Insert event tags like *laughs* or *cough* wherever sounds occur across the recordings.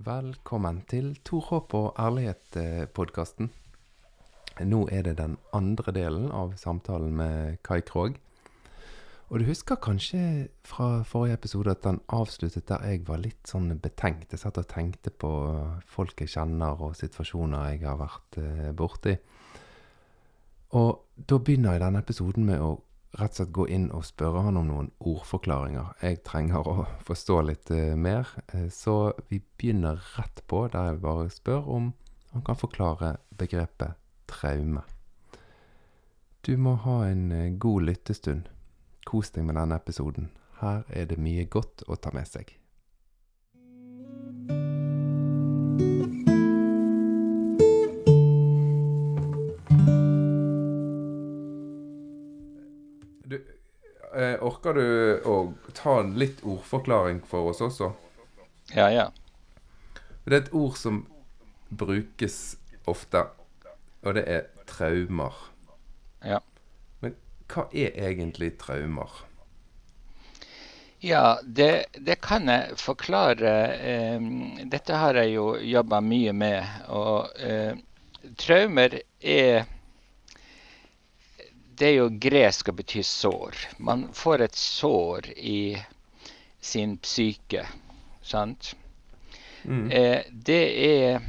Velkommen til Tor håp og ærlighet-podkasten. Nå er det den andre delen av samtalen med Kai Krogh. Og du husker kanskje fra forrige episode at den avsluttet der jeg var litt sånn betenkt. Jeg satt og tenkte på folk jeg kjenner og situasjoner jeg har vært eh, borti. Og da begynner jeg denne episoden med å rett og slett gå inn og spørre han om noen ordforklaringer. Jeg trenger å forstå litt uh, mer, uh, så vi begynner rett på der jeg bare spør om han kan forklare begrepet traume. Du må ha en uh, god lyttestund. Kos deg med denne episoden. Her er det mye godt å ta med seg. Orker du å ta en litt ordforklaring for oss også? Ja, ja. Det er et ord som brukes ofte, og det er traumer. Ja. Men hva er egentlig traumer? Ja, det, det kan jeg forklare. Dette har jeg jo jobba mye med. Og eh, traumer er det er jo gresk og betyr sår. Man får et sår i sin psyke, sant? Mm. Eh, det er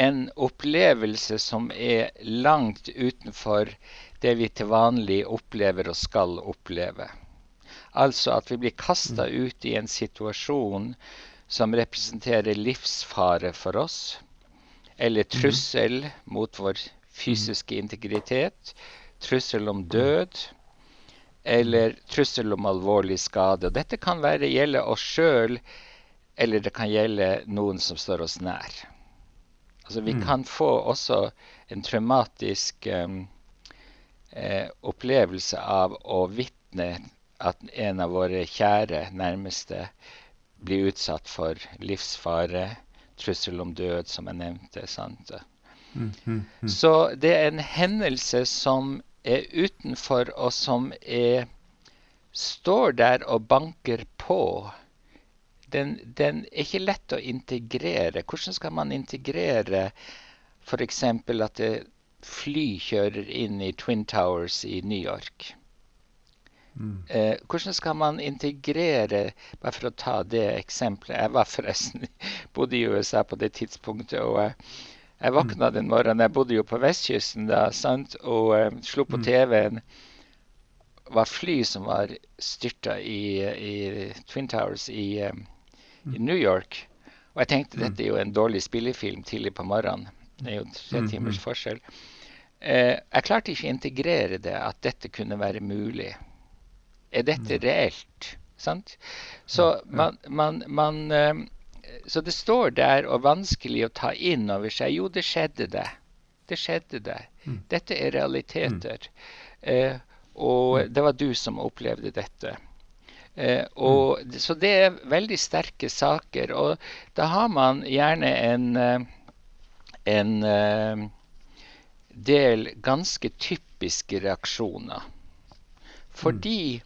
en opplevelse som er langt utenfor det vi til vanlig opplever og skal oppleve. Altså at vi blir kasta mm. ut i en situasjon som representerer livsfare for oss, eller mm. trussel mot vår fysiske integritet, trussel om død eller trussel om alvorlig skade. Og dette kan være, gjelde oss sjøl, eller det kan gjelde noen som står oss nær. Altså Vi mm. kan få også en traumatisk um, eh, opplevelse av å vitne at en av våre kjære nærmeste blir utsatt for livsfare, trussel om død, som jeg nevnte. sant? Mm, mm, mm. Så det er en hendelse som er utenfor, og som er, står der og banker på, den, den, er ikke lett å integrere. Hvordan skal man integrere f.eks. at det fly kjører inn i Twin Towers i New York? Mm. Eh, hvordan skal man integrere Bare for å ta det eksempelet. Jeg var forresten bodde i USA på det tidspunktet. og jeg jeg våkna den morgenen, jeg bodde jo på vestkysten da, sant? og uh, slo på mm. TV-en. var fly som var styrta i, i Twin Towers i, um, i, mm. New York. Og jeg tenkte mm. dette er jo en dårlig spillefilm tidlig på morgenen. Det er jo tre timers forskjell. Uh, jeg klarte ikke å integrere det, at dette kunne være mulig. Er dette reelt? Sant? Så man, man, man uh, så det står der og vanskelig å ta inn over seg. Jo, det skjedde det. Det skjedde det. Mm. Dette er realiteter. Mm. Eh, og mm. det var du som opplevde dette. Eh, og, mm. Så det er veldig sterke saker. Og da har man gjerne en, eh, en uh, del ganske typiske reaksjoner. Fordi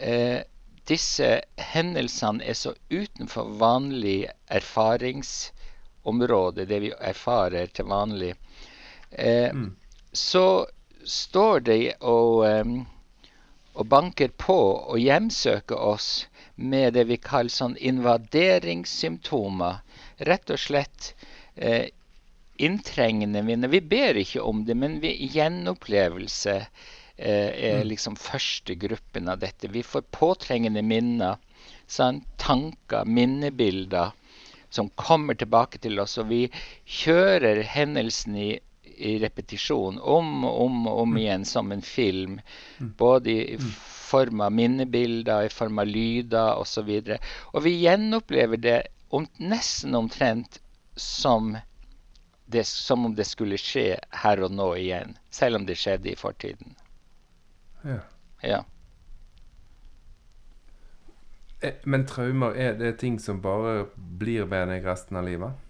uh, disse hendelsene er så utenfor vanlig erfaringsområde, det vi erfarer til vanlig, eh, mm. så står de og, um, og, banker på og hjemsøker oss med det vi kaller sånn invaderingssymptomer. Rett og slett eh, inntrengende minner. Vi ber ikke om det, men vi gjenopplevelse er mm. liksom første gruppen av dette. Vi får påtrengende minner, sant? tanker, minnebilder som kommer tilbake til oss. Og vi kjører hendelsen i, i repetisjon om og om og om mm. igjen som en film. Mm. Både i form av minnebilder, i form av lyder osv. Og, så og vi gjenopplever det om, nesten omtrent som, det, som om det skulle skje her og nå igjen, selv om det skjedde i fortiden. Ja. ja. Eh, men traumer, er det ting som bare blir ved deg resten av livet?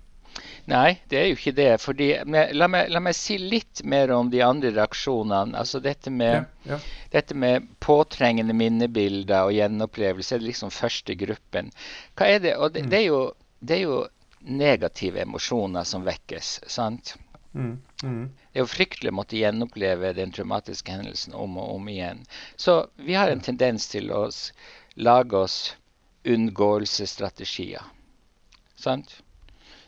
Nei, det er jo ikke det. fordi, la, meg, la meg, si litt mer om de andre reaksjonene. Altså Dette med, ja, ja. Dette med påtrengende minnebilder og gjenopplevelse er liksom første gruppen. Hva er det? Og det, mm. det er jo det er jo negative emosjoner som vekkes. sant? Mm, mm. Det er jo fryktelig å måtte gjenoppleve den traumatiske hendelsen om og om igjen. Så vi har en tendens til å lage oss unngåelsesstrategier. Sant?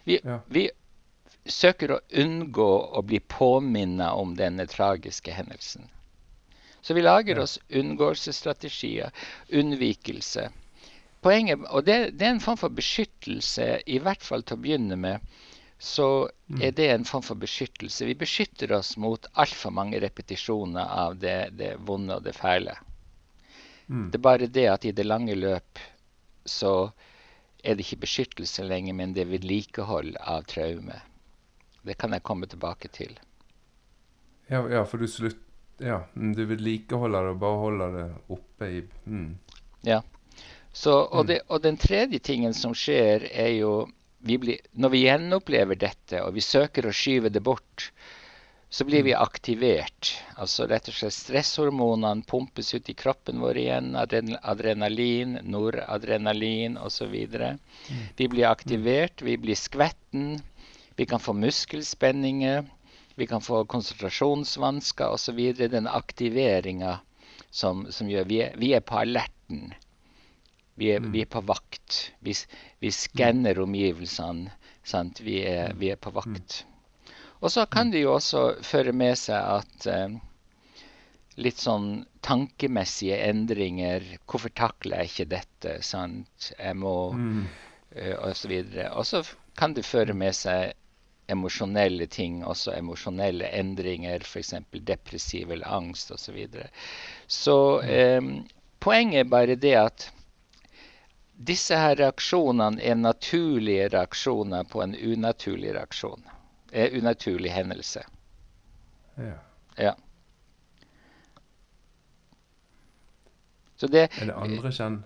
Vi, ja. vi søker å unngå å bli påminnet om denne tragiske hendelsen. Så vi lager oss unngåelsesstrategier, unnvikelse. Poenget, og det, det, er en form for beskyttelse, i hvert fall til å begynne med. Så mm. er det en form for beskyttelse. Vi beskytter oss mot altfor mange repetisjoner av det, det vonde og det fæle. Mm. Det er bare det at i det lange løp så er det ikke beskyttelse lenger, men det er vedlikehold av traume. Det kan jeg komme tilbake til. Ja, ja for du slutt... Ja, du vedlikeholder det og bare holder det oppe i mm. Ja. Så, og, mm. det, og, den tredje tingen som skjer, er jo vi blir, Når vi gjenopplever dette, og vi søker å skyve det bort, så blir vi mm. aktivert. Altså rett og slett Stresshormonene pumpes ut i kroppen vår igjen. Adrenalin, noradrenalin osv. Mm. Vi blir aktivert, vi blir skvetten. Vi kan få muskelspenninger. Vi kan få konsentrasjonsvansker osv. Den aktiveringa som, som, gjør vi er, vi er på alerten. Vi er, mm. vi er, på vakt. Vi, vi skanner omgivelsene. Vi, er, vi er på vakt. Og så kan det jo også føre med seg at eh, litt sånn tankemessige endringer. Hvorfor takler jeg ikke dette? sant? Jeg må mm. uh, Og så videre. Og så kan det føre med seg emosjonelle ting, også emosjonelle endringer, f.eks. depressiv eller angst osv. Så, videre. så eh, poenget er bare det at disse her reaksjonene er naturlige reaksjoner på en unaturlig reaksjon Er unaturlig hendelse. Ja. ja. Så det, er det andre kjenn?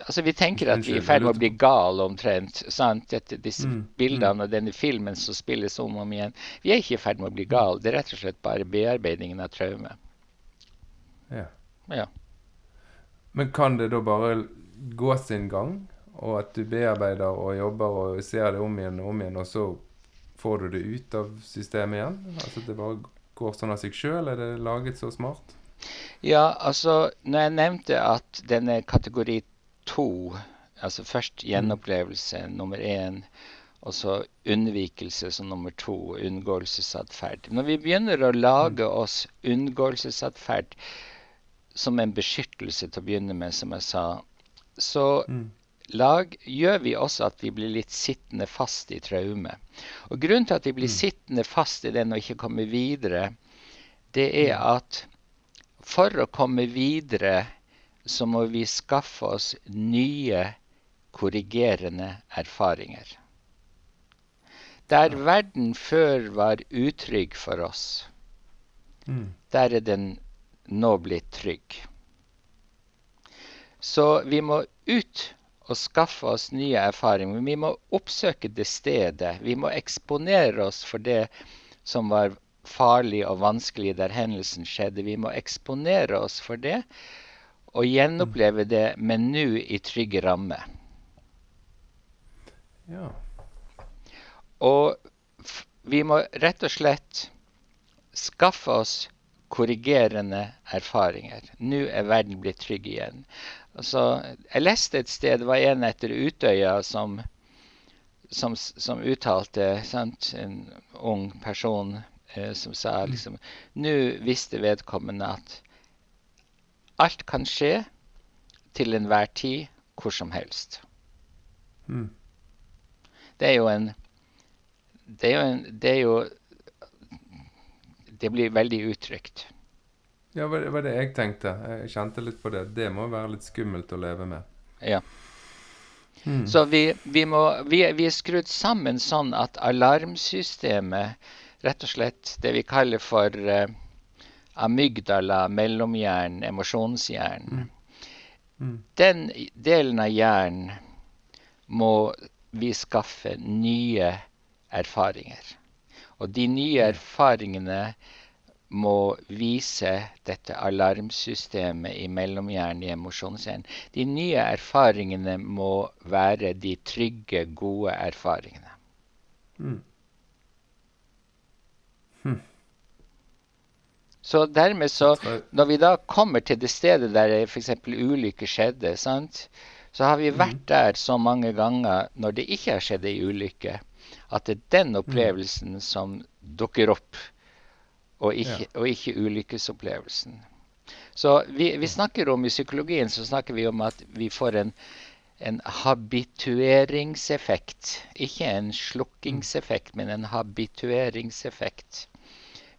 Altså, vi tenker at vi er i ferd med å bli gal omtrent. sant? Dette, disse mm, bildene mm. og denne filmen som spilles om og om igjen. Vi er ikke i ferd med å bli gal. Det er rett og slett bare bearbeidingen av traume. Ja. ja. Men kan det da bare gå sin gang, og at du bearbeider og jobber og ser det om igjen og om igjen, og så får du det ut av systemet igjen? Altså det bare går sånn av seg sjøl? Er det laget så smart? Ja, altså når jeg nevnte at denne kategori to, altså først gjenopplevelse mm. nummer én, og så unnvikelse som nummer to, unngåelsesatferd. Når vi begynner å lage mm. oss unngåelsesatferd som en beskyttelse til å begynne med, som jeg sa, så mm lag gjør vi også at vi blir litt sittende fast i traume. Og Grunnen til at vi blir mm. sittende fast i den og ikke kommer videre, det er mm. at for å komme videre så må vi skaffe oss nye korrigerende erfaringer. Der verden før var utrygg for oss, mm. der er den nå blitt trygg. Så vi må ut og skaffe oss nye erfaringer. Vi må oppsøke det stedet. Vi må eksponere oss for det som var farlig og vanskelig der hendelsen skjedde. Vi må eksponere oss for det og gjenoppleve det, men nå i trygge rammer. Ja. Og vi må rett og slett skaffe oss korrigerende erfaringer. Nå er verden blitt trygg igjen. Altså, jeg leste et sted, det var en etter Utøya som, som, som uttalte sant, En ung person eh, som sa mm. liksom Nå visste vedkommende at alt kan skje til enhver tid, hvor som helst. Mm. Det er jo en Det er jo en Det er jo Det blir veldig utrygt. Ja, det var det jeg tenkte. Jeg kjente litt på det. Det må være litt skummelt å leve med. Ja. Hmm. Så vi, vi, må, vi, vi, er skrudd sammen sånn at alarmsystemet, rett og slett det vi kaller for uh, amygdala, mellomhjernen, emosjonshjernen, mm. Mm. den delen av hjernen må vi skaffe nye erfaringer. Og de nye erfaringene må vise dette alarmsystemet i mellomhjernen i emosjonshjernen. De nye erfaringene må være de trygge, gode erfaringene. Mm. Hm. Så dermed så Når vi da kommer til det stedet der f.eks. ulykker skjedde, sant? så har vi vært mm. der så mange ganger når det ikke har skjedd ei ulykke, at det er den mm. opplevelsen som dukker opp og ikke, ja. og ikke ulykkesopplevelsen. Så vi, vi, snakker om i psykologien så snakker vi om at vi får en, en habitueringseffekt. Ikke en slukkingseffekt, men en habitueringseffekt.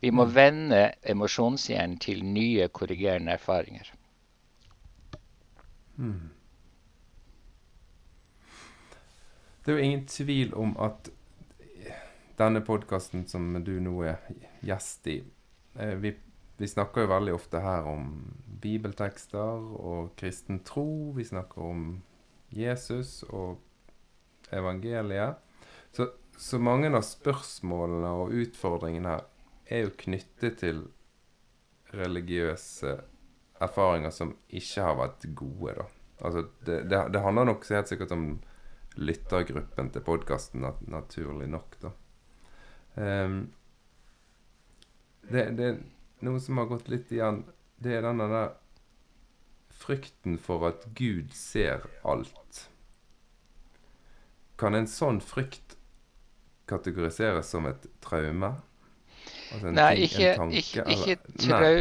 Vi må mm. vende emosjonshjernen til nye, korrigerende erfaringer. Hmm. Det er jo ingen tvil om at denne podkasten som du nå er gjest i eh, vi, vi, snakker jo veldig ofte her om bibeltekster og kristen tro. Vi snakker om Jesus og evangeliet. Så, så mange av spørsmålene og utfordringene her er jo knyttet til religiøse erfaringer som ikke har vært gode, da. Altså, det, det, det handler nok helt sikkert om lyttergruppen til podkasten, naturlig nok, da. Um, det, det, er noe som har gått litt igjen. Det er denne der frykten for at Gud ser alt. Kan en sånn frykt kategoriseres som et traume? Altså Nei, ting, ikke, tanke, ikke, ikke, trau,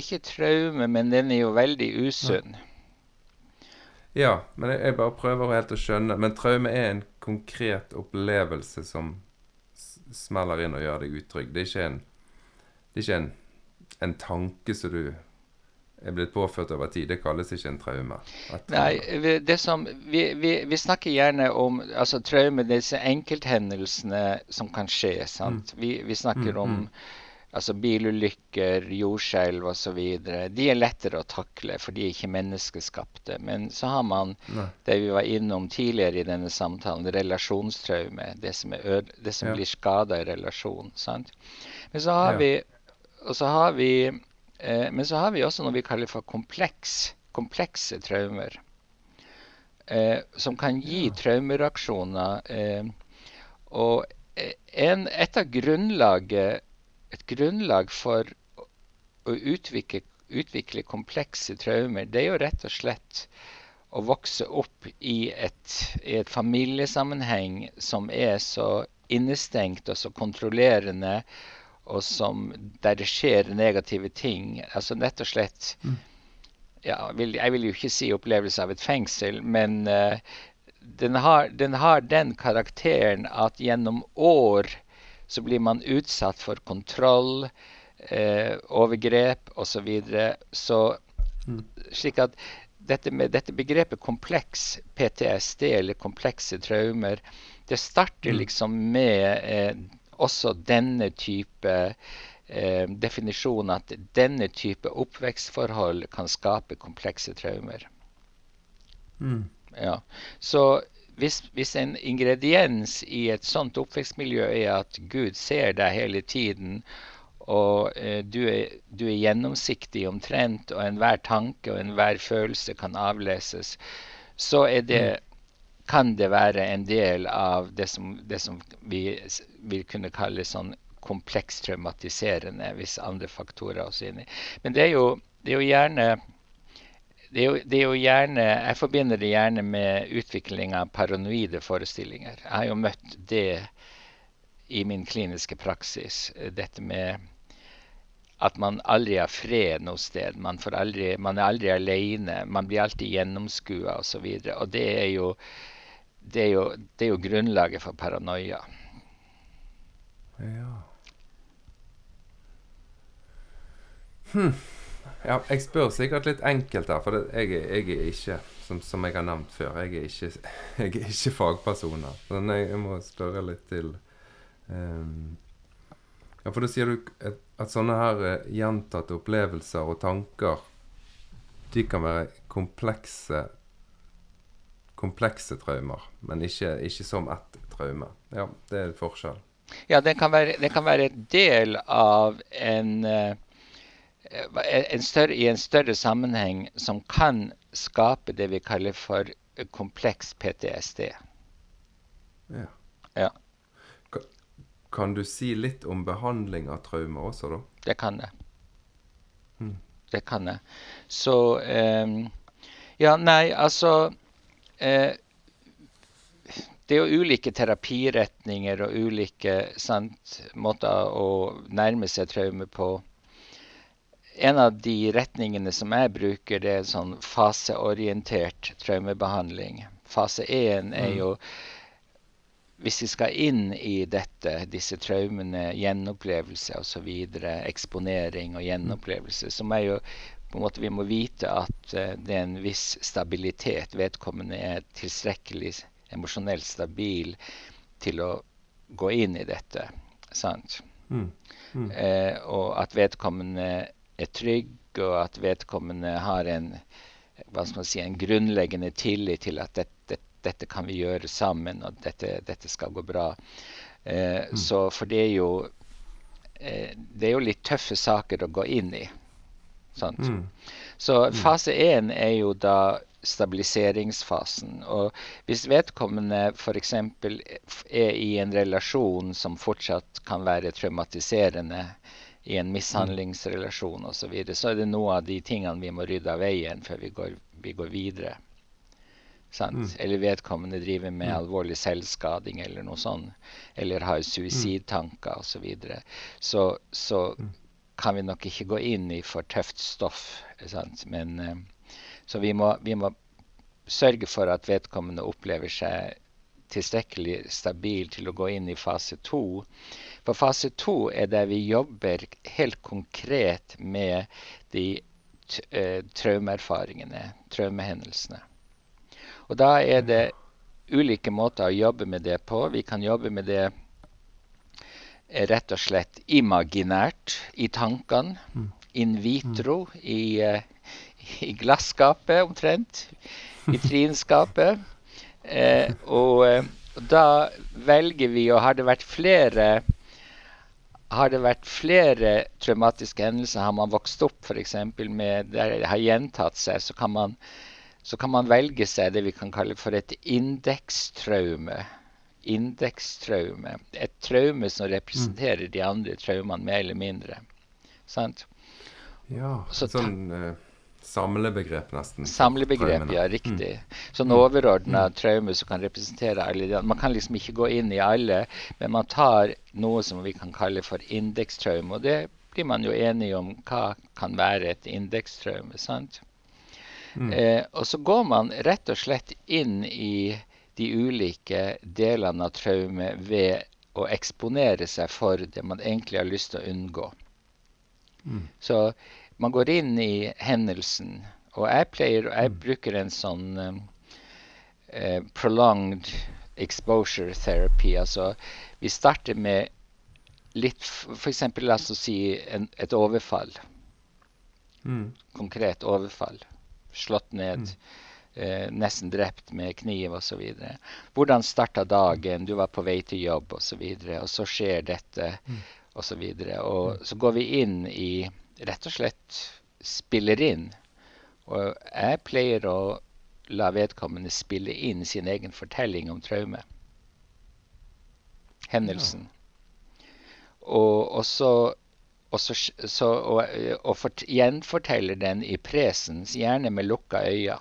ikke, traume, men den er jo veldig usunn. Ja, men jeg, jeg, bare prøver helt å skjønne. Men traume er en konkret opplevelse som smeller inn og gjør deg utrygg. Det er ikke en, det er ikke en, en tanke som du er blitt påført over tid. Det kalles ikke en traume. Nei, det som, vi, vi, vi, snakker gjerne om altså, traume, disse enkelthendelsene som kan skje. sant? Mm. Vi, vi, snakker mm, om mm altså bilulykker, jordskjelv osv. De er lettere å takle, for de er ikke menneskeskapte. Men så har man Nei. det vi var innom tidligere i denne samtalen, relasjonstraume. Det som, det som ja. blir skada i relasjon. Sant? Men så har ja. vi og så har vi eh, Men så har vi også noe vi kaller for kompleks, komplekse traumer. Eh, som kan gi ja. traumereaksjoner. Eh, og eh, en, et av grunnlaget et grunnlag for å utvikle, utvikle, komplekse traumer, det er jo rett og slett å vokse opp i et, i et familiesammenheng som er så innestengt og så kontrollerende, og som, der det skjer negative ting. Altså rett og slett ja, vil, Jeg vil jo ikke si opplevelse av et fengsel, men uh, den, har, den har den karakteren at gjennom år så blir man utsatt for kontroll, eh, overgrep osv. Så, videre. så mm. slik at dette, med, dette begrepet kompleks PTSD, eller komplekse traumer, det starter mm. liksom med eh, også denne type eh, definisjon at denne type oppvekstforhold kan skape komplekse traumer. Mm. Ja. Så hvis, hvis, en ingrediens i et sånt oppvekstmiljø er at Gud ser deg hele tiden, og eh, du, er, du, er, gjennomsiktig omtrent, og enhver tanke og enhver følelse kan avleses, så det, kan det være en del av det som, det som vi vil kunne kalle sånn kompleks traumatiserende, hvis andre faktorer er også inni. Men det er jo, det er jo gjerne det er, jo, det er, jo, gjerne Jeg forbinder det gjerne med utvikling av paranoide forestillinger. Jeg har jo møtt det i min kliniske praksis. Dette med at man aldri har fred noe sted. Man, aldri, man er aldri alene. Man blir alltid gjennomskua osv. Det er, jo, det, er jo, det er jo grunnlaget for paranoia. Ja. Hm. Ja, jeg spør sikkert litt enkelt her, for jeg, jeg, er ikke, som, som, jeg har nevnt før, jeg er ikke, *laughs* jeg er ikke fagpersoner. Men jeg, jeg, må spørre litt til um, Ja, for da sier du at, sånne her uh, gjentatte opplevelser og tanker, de kan være komplekse komplekse traumer, men ikke, ikke som ett traume. Ja, det er en forskjell. Ja, det kan være, det kan være del av en, uh, en større, i en større sammenheng som kan skape det vi kaller for kompleks PTSD. Ja. ja. Kan, du si litt om behandling av traumer også, da? Det kan jeg. Hmm. Det kan jeg. Så um, Ja, nei, altså uh, det er jo ulike terapiretninger og ulike sant, måter å nærme seg traume på. En av de retningene som jeg bruker, det er sånn faseorientert traumebehandling. Fase 1 er mm. jo hvis vi skal inn i dette, disse traumene, gjenopplevelse osv., eksponering og gjenopplevelse, så må jo på en måte vi må vite at uh, det er en viss stabilitet. Vedkommende er tilstrekkelig emosjonelt stabil til å gå inn i dette. Sant? Mm. Mm. Eh, og at vedkommende er trygg, og at vedkommende har en, si, en grunnleggende tillit til at dette dette kan vi gjøre sammen, og dette, dette skal gå bra. Eh, mm. Så for det er jo eh, Det er jo litt tøffe saker å gå inn i. Mm. Så mm. fase én er jo da stabiliseringsfasen. Og hvis vedkommende f.eks. er i en relasjon som fortsatt kan være traumatiserende, i en mishandlingsrelasjon osv., så, videre, så er det noe av de tingene vi må rydde av veien før vi går, vi går videre. Mm. Eller vedkommende driver med alvorlig selvskading eller noe sånt. Eller har suicidtanker osv. Så, videre. så så mm. kan vi nok ikke gå inn i for tøft stoff. Sant? Men, uh, så vi må, vi må sørge for at vedkommende opplever seg tilstrekkelig stabil til å gå inn i fase to. For fase to er der vi jobber helt konkret med de uh, traumeerfaringene, traumehendelsene. Og da er det ulike måter å jobbe med det på. Vi kan jobbe med det eh, rett og slett imaginært i tankene. Mm. In vitro mm. i, uh, i glasskapet omtrent. I *laughs* trinskapet. Eh, og, og da velger vi, og har det vært flere har det vært flere traumatiske hendelser, har man vokst opp f.eks. med der det har gjentatt seg, så kan man så kan man velge seg det vi kan kalle for et indekstraume. Indekstraume. Et traume som representerer mm. de andre traumene mer eller mindre. Sant? Ja, så sånn uh, samlebegrep nesten. Samlebegrep, ja, riktig. Mm. Sånn overordna mm. traume som kan representere alle Man kan liksom ikke gå inn i alle, men man tar noe som vi kan kalle for indekstraume. Og det blir man jo enige om hva kan være et indekstraume. sant? Mm. Eh, og så går man rett og slett inn i de ulike delene av traume ved å eksponere seg for det man egentlig har lyst til å unngå. Mm. Så man går inn i hendelsen. Og jeg pleier, jeg mm. bruker en sånn um, uh, prolonged exposure therapy. Altså vi starter med litt F.eks. la oss si en, et overfall. Mm. Konkret overfall slått ned, mm. eh, nesten drept med kniv osv. Hvordan starta dagen? Du var på vei til jobb osv., og, så videre, og så skjer dette mm. osv. Og, så og mm. så går vi inn i rett og slett spiller inn. Og jeg pleier å la vedkommende spille inn sin egen fortelling om traume. Hendelsen. Og, også, så så, så, og, og fort, gjenforteller den i presens, gjerne med lukka øyne.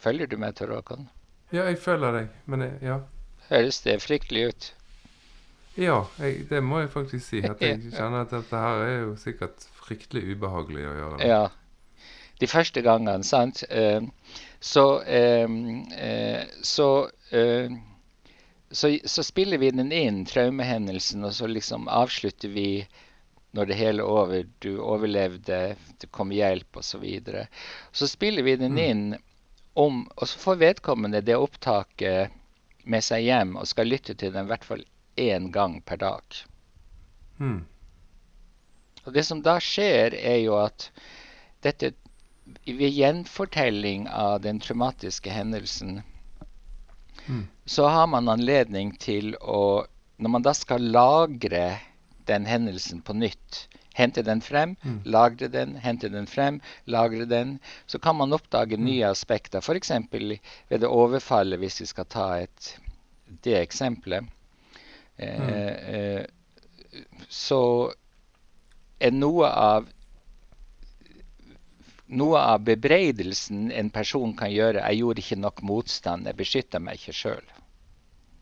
Følger du med, Tor Håkon? Ja, jeg følger deg, men jeg, ja. Høres det fryktelig ut? Ja, jeg, det må jeg faktisk si. At jeg *laughs* kjenner at dette her er jo sikkert fryktelig ubehagelig å gjøre. Ja. De første gangene, sant. Uh, så uh, uh, så så, så, spiller vi den inn, traumehendelsen, og så liksom avslutter vi når det hele er over. Du overlevde, det kom hjelp, osv. Så, videre. så spiller vi den mm. inn om Og så får vedkommende det opptaket med seg hjem og skal lytte til den i hvert fall én gang per dag. Mm. Og det som da skjer, er jo at dette ved gjenfortelling av den traumatiske hendelsen mm. så har man anledning til å Når man da skal lagre den hendelsen på nytt, hente den frem, mm. lagre den, hente den frem, lagre den, så kan man oppdage mm. nye aspekter. F.eks. ved det overfallet, hvis vi skal ta et, det eksempelet. Eh, mm. eh, så er noe av noe av bebreidelsen en person kan gjøre 'Jeg gjorde ikke nok motstand. Jeg beskytta meg ikke sjøl'.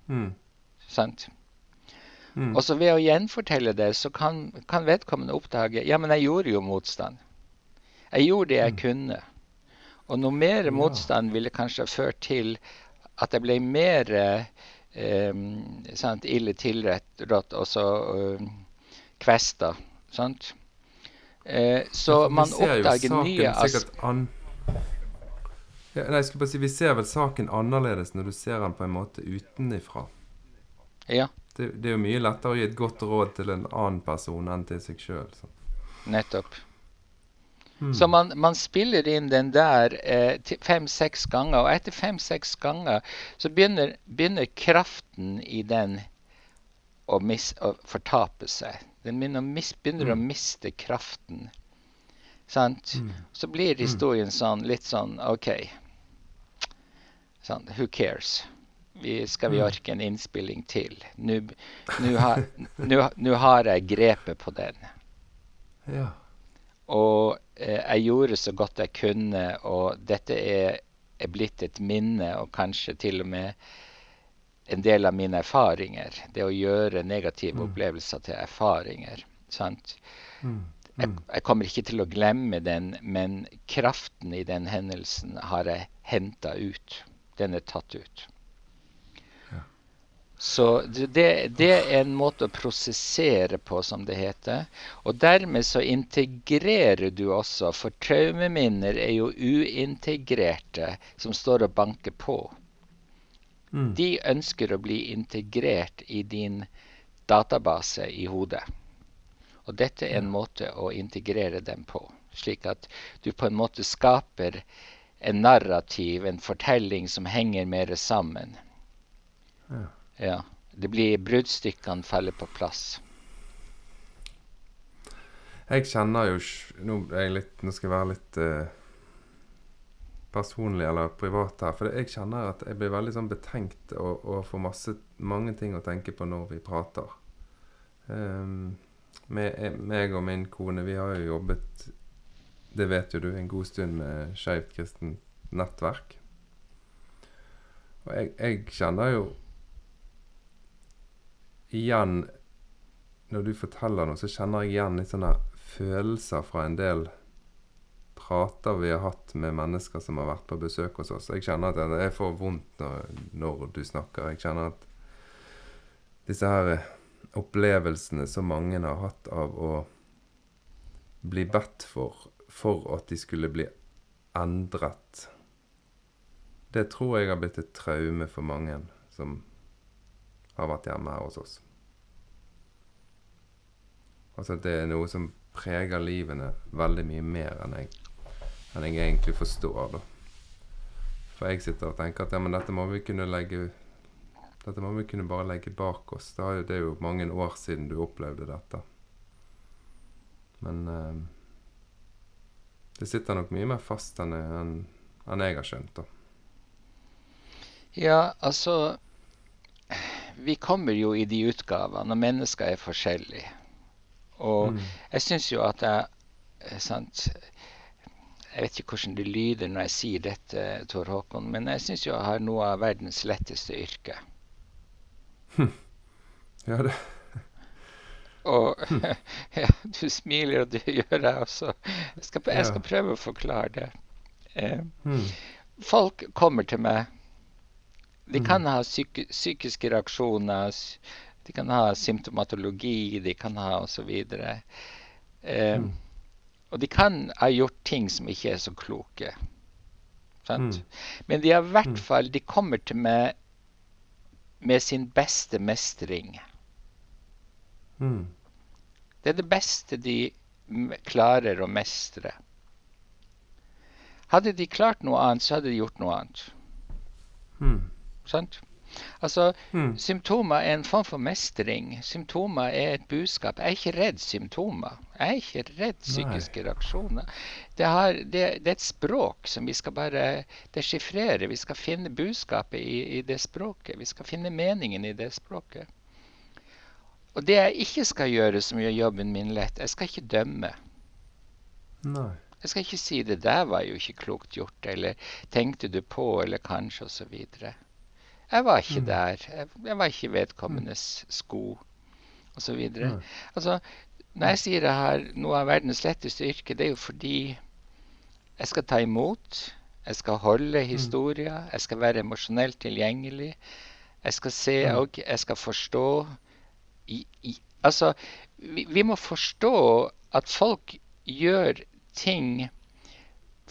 Mm. Sant? Mm. Og så ved å gjenfortelle det, så kan, kan, vedkommende oppdage 'Ja, men jeg gjorde jo motstand'. Jeg gjorde det jeg mm. kunne. Og noe mer motstand ville kanskje ført til at jeg ble mer eh, sant, ille tilrettet og så Kvester kvesta. Sant? Eh, så man oppdager nye an... ja, Nei, jeg skulle bare si Vi ser vel saken annerledes når du ser den på en måte utenifra. Ja. Det, det, er jo mye lettere å gi et godt råd til en annen person enn til seg sjøl. Nettopp. Hmm. Så man, man, spiller inn den der eh, fem-seks ganger, og etter fem-seks ganger så begynner, begynner, kraften i den å, mis, å fortape seg. Den begynner, å, mis, begynner mm. å miste kraften. Sant? Mm. Så blir historien sånn litt sånn OK. Sånn, who cares? Vi, skal vi orke en innspilling til? Nå har, har, jeg grepet på den. Ja. Og eh, jeg gjorde så godt jeg kunne, og dette er, er blitt et minne, og kanskje til og med en del av mine erfaringer. Det å gjøre negative mm. opplevelser til erfaringer. sant? Mm. Mm. Jeg, jeg, kommer ikke til å glemme den, men kraften i den hendelsen har jeg henta ut. Den er tatt ut. Så det, det, er en måte å prosessere på, som det heter. Og dermed så integrerer du også, for traumeminner er jo uintegrerte, som står og banker på. Mm. De ønsker å bli integrert i din database i hodet. Og dette er en måte å integrere dem på, slik at du på en måte skaper en narrativ, en fortelling som henger mer sammen. Ja. Ja. Det blir bruddstykkene faller på plass. Jeg kjenner jo Nå, litt, nå skal jeg være litt uh personlig eller privat her. For jeg kjenner at jeg blir veldig sånn betenkt og, og får masse, mange ting å tenke på når vi prater. Um, med, meg og min kone, vi har jo jobbet, det vet jo du, en god stund med Skeivt kristent nettverk. Og jeg, jeg kjenner jo igjen Når du forteller noe, så kjenner jeg igjen litt sånne følelser fra en del prater vi har hatt med mennesker som har vært på besøk hos oss. Jeg kjenner at jeg får vondt når, når du snakker. Jeg kjenner at disse her opplevelsene som mange har hatt av å bli bedt for for at de skulle bli endret. Det tror jeg har blitt et traume for mange som har vært hjemme her hos oss. Altså det er noe som preger livene veldig mye mer enn jeg enn jeg egentlig forstår. da. For jeg sitter og tenker at ja, men dette må vi kunne legge dette må vi kunne bare legge bak oss. Det er jo, det er jo mange år siden du opplevde dette. Men eh, det sitter nok mye mer fast enn, enn jeg har skjønt, da. Ja, altså Vi kommer jo i de utgavene, og mennesker er forskjellige. Og mm. jeg syns jo at jeg eh, sant, jeg vet ikke hvordan det lyder når jeg sier dette, Tor Håkon, men jeg syns jeg har noe av verdens letteste yrke. Hm. Ja, det Og *laughs* ja, du smiler, og *laughs* det gjør jeg også. Jeg skal, jeg skal prøve å forklare det. Eh, mm. Folk kommer til meg. De kan mm. ha psyk psykiske reaksjoner, de kan ha symptomatologi, de kan ha osv. Eh, mm. Og de kan ha gjort ting som ikke er så kloke. Mm. Men de har i hvert mm. fall De kommer til meg med sin beste mestring. Mm. Det er det beste de klarer å mestre. Hadde de klart noe annet, så hadde de gjort noe annet. Mm. Sant? Altså, mm. Symptomer er en form for mestring. Symptomer er et budskap. Jeg er ikke redd symptomer. Jeg er ikke redd psykiske Nei. reaksjoner. Det, har, det, det, er et språk som vi skal bare deschiffrere. Vi skal finne budskapet i, i, det språket. Vi skal finne meningen i det språket. Og det jeg ikke skal gjøre, som gjør jobben min lett, jeg skal ikke dømme. Nei. Jeg skal ikke si 'det der var jo ikke klokt gjort', eller 'tenkte du på', eller 'kanskje', osv. Jeg var ikke mm. der. Jeg, jeg, var ikke vedkommendes sko, osv. Mm. Altså, når jeg sier jeg har noe av verdens letteste yrke, det er jo fordi jeg skal ta imot, jeg skal holde mm. historier, jeg skal være emosjonelt tilgjengelig. Jeg skal se og jeg skal forstå i, i, Altså, vi, vi må forstå at folk gjør ting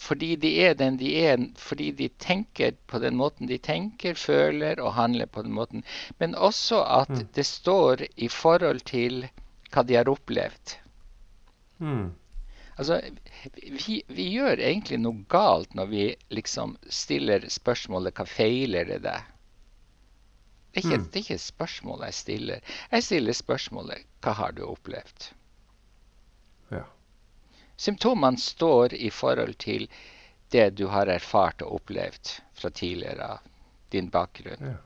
fordi de er den de er, fordi de tenker på den måten de tenker, føler og handler på den måten. Men også at mm. det står i forhold til hva de har opplevd. Mm. Altså, vi, vi, gjør egentlig noe galt når vi liksom stiller spørsmålet 'hva feiler det deg?' Det er, ikke, mm. det er ikke et spørsmål jeg stiller. Jeg stiller spørsmålet 'hva har du opplevd?' Symptomene står i forhold til det du har erfart og opplevd fra tidligere av din bakgrunn. Ja.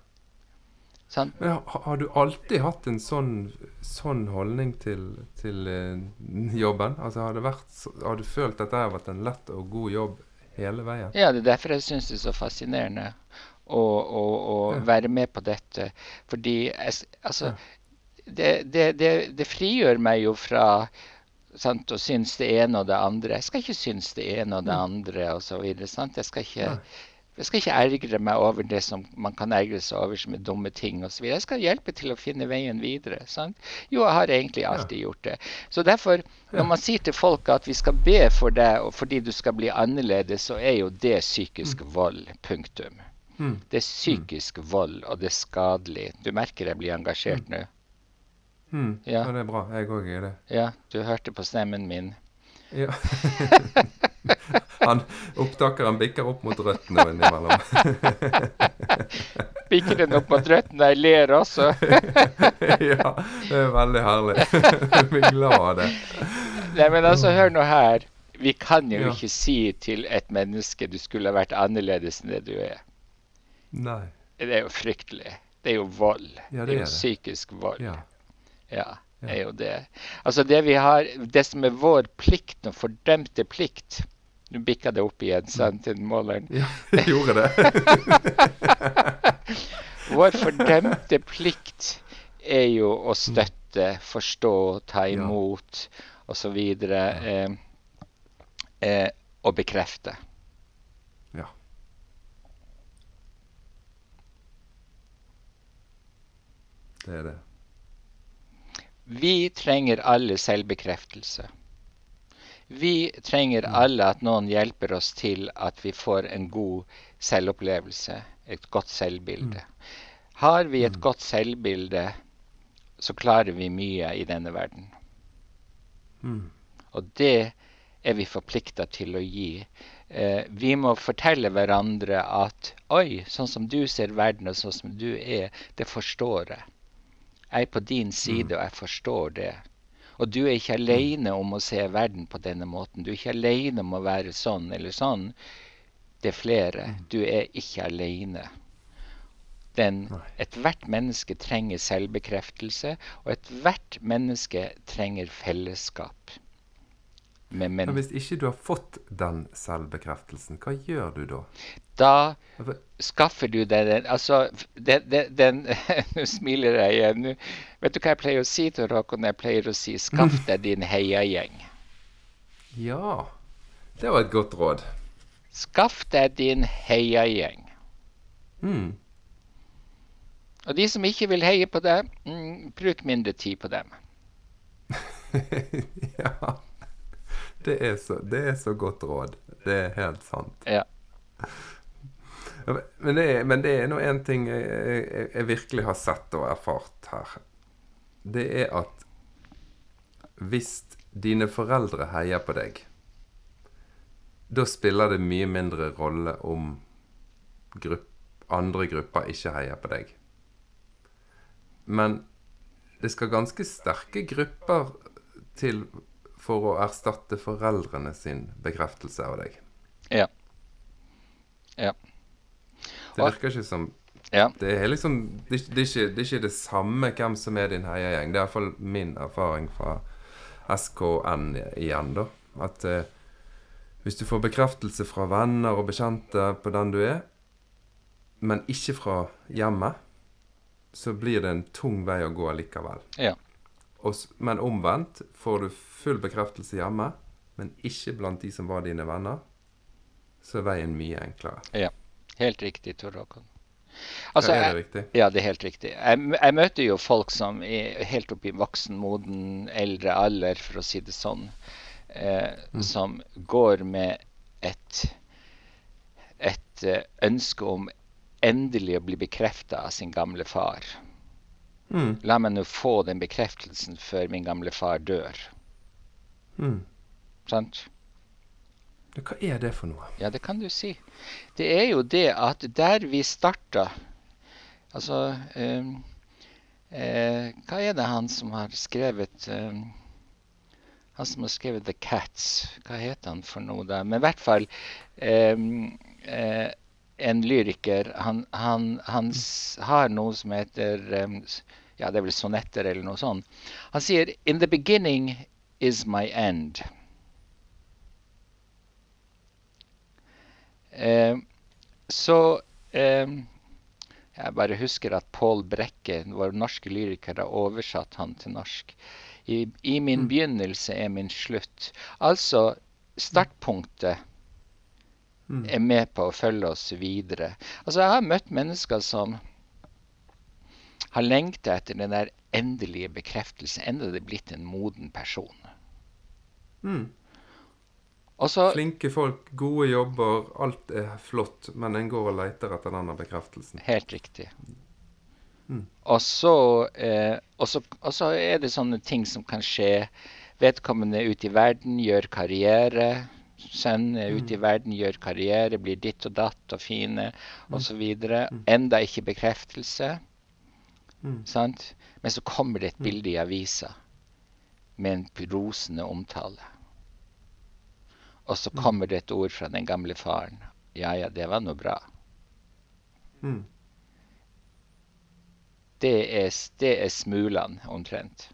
Sånn? Men har du alltid hatt en sånn, sånn holdning til, til uh, jobben? Altså, har, vært, har, du følt at det har vært en lett og god jobb hele veien? Ja, det er derfor jeg syns det er så fascinerende å, å, å ja. være med på dette. Fordi altså, ja. det, det, det, det frigjør meg jo fra sant, og synes det ene og det andre. Jeg skal ikke synes det ene og det mm. andre osv. Jeg skal ikke jeg skal ikke ergre meg over det som man kan ergre seg over som er dumme ting osv. Jeg skal hjelpe til å finne veien videre. Sant? Jo, jeg har egentlig alltid gjort det. Så derfor, når man sier til folk at vi skal be for deg og fordi du skal bli annerledes, så er jo det psykisk mm. vold. Punktum. Mm. Det er psykisk vold, og det er skadelig. Du merker jeg blir engasjert nå. Mm, ja. ja. det er bra. Jeg òg er det. Ja, du hørte på stemmen min. Ja. *laughs* han, opptakeren bikker opp mot røttene innimellom. *laughs* bikker den opp mot røttene? jeg ler også? *laughs* ja, det er veldig herlig. Jeg blir glad av det. Nei, men altså, hør nå her. Vi kan jo ja. ikke si til et menneske du skulle ha vært annerledes enn det du er. Nei. Det er jo fryktelig. Det er jo vold. Ja, det, det, er jo det. psykisk vold. Ja. Ja, er jo det. Altså det vi har Det som er vår plikt, den fordømte plikt Nå bikka det opp igjen, sant, til måleren? Ja, *laughs* det gjorde det. *laughs* vår fordømte plikt er jo å støtte, forstå, ta imot ja. osv. Eh, eh, og bekrefte. Ja. Det er det. Vi trenger alle selvbekreftelse. Vi trenger alle at noen hjelper oss til at vi får en god selvopplevelse, et godt selvbilde. Har vi et godt selvbilde, så klarer vi mye i denne verden. Og det er vi forplikta til å gi. Eh, vi må fortelle hverandre at oi, sånn som du ser verden, og sånn som du er, det forstår jeg. Jeg er på din side, mm. og jeg forstår det. Og du er ikke aleine alene om å se verden på denne måten. Du er ikke alene om å være sånn eller sånn. Det er flere. Mm. Du er ikke alene. Ethvert menneske trenger selvbekreftelse, og ethvert menneske trenger fellesskap. Men, men, Hvis ikke du har fått den selvbekreftelsen, hva gjør du da? Da skaffer du deg den Altså, den, *laughs* Nå smiler jeg igjen. vet du hva jeg pleier å si til Håkon? Jeg pleier å si 'skaff *laughs* deg din heiagjeng'. Ja. Det var et godt råd. Skaff deg din heiagjeng. Mm. Og de som ikke vil heie på deg, mm, bruk mindre tid på dem. *laughs* ja. Det er, så, det er så godt råd. Det er helt sant. Ja. Men det, er, men det er nå én ting jeg, jeg, jeg, virkelig har sett og erfart her. Det er at hvis dine foreldre heier på deg, da spiller det mye mindre rolle om grupp, andre grupper ikke heier på deg. Men det skal ganske sterke grupper til for å erstatte foreldrene sin bekreftelse av deg. Ja. Ja. Det virker ikke som Ja. Det er liksom det, det, er ikke, det er ikke det samme hvem som er din heiagjeng. Det er iallfall min erfaring fra SKN igjen, da. At eh, hvis du får bekreftelse fra venner og bekjente på den du er, men ikke fra hjemmet, så blir det en tung vei å gå likevel. Ja. Men omvendt, får du full bekreftelse hjemme, men ikke blant de som var dine venner, så er veien mye enklere. ja. Helt riktig, Tor Håkon. Altså, er det riktig? Ja, det er helt riktig. Jeg, jeg møter jo folk som er helt oppe i voksen, moden, eldre alder, for å si det sånn, eh, som går med et, et eh, ønske om endelig å bli bekrefta av sin gamle far. Mm. La meg nå få den bekreftelsen før min gamle far dør. Mm. Sant? Hva er det for noe? Ja, det kan du si. Det er jo det at der vi starta Altså um, eh, Hva er det han som har skrevet um, Han som har skrevet The Cats, hva heter han for noe da? Men i hvert fall um, eh, en lyriker. Han, han, han har noe som heter um, Ja, det er vel sonetter eller noe sånt. Han sier In the beginning is my end. Eh, så eh, Jeg bare husker at Pål Brekke, vår norske lyriker, har oversatt han til norsk. I, I min Mm. begynnelse er min slutt. Altså, startpunktet Mm. Er med på å følge oss videre. Altså, jeg har møtt mennesker som har lengta etter den der endelige bekreftelsen. enda det er blitt en moden person. Mm. Også, Flinke folk, gode jobber, alt er flott, men en går og leter etter denne bekreftelsen. Helt riktig. Mm. Og så, eh, er det sånne ting som kan skje. Vedkommende er ute i verden, gjør karriere. Sønnen er ute i verden, gjør karriere, blir ditt og datt og fine osv. Mm. Enda ikke bekreftelse. Mm. Sant? Men så kommer det et Mm. bilde i avisa med en rosende omtale. Og så Mm. kommer det et ord fra den gamle faren. Ja, ja, det var nå bra. Mm. Det er, det er smulene, omtrent.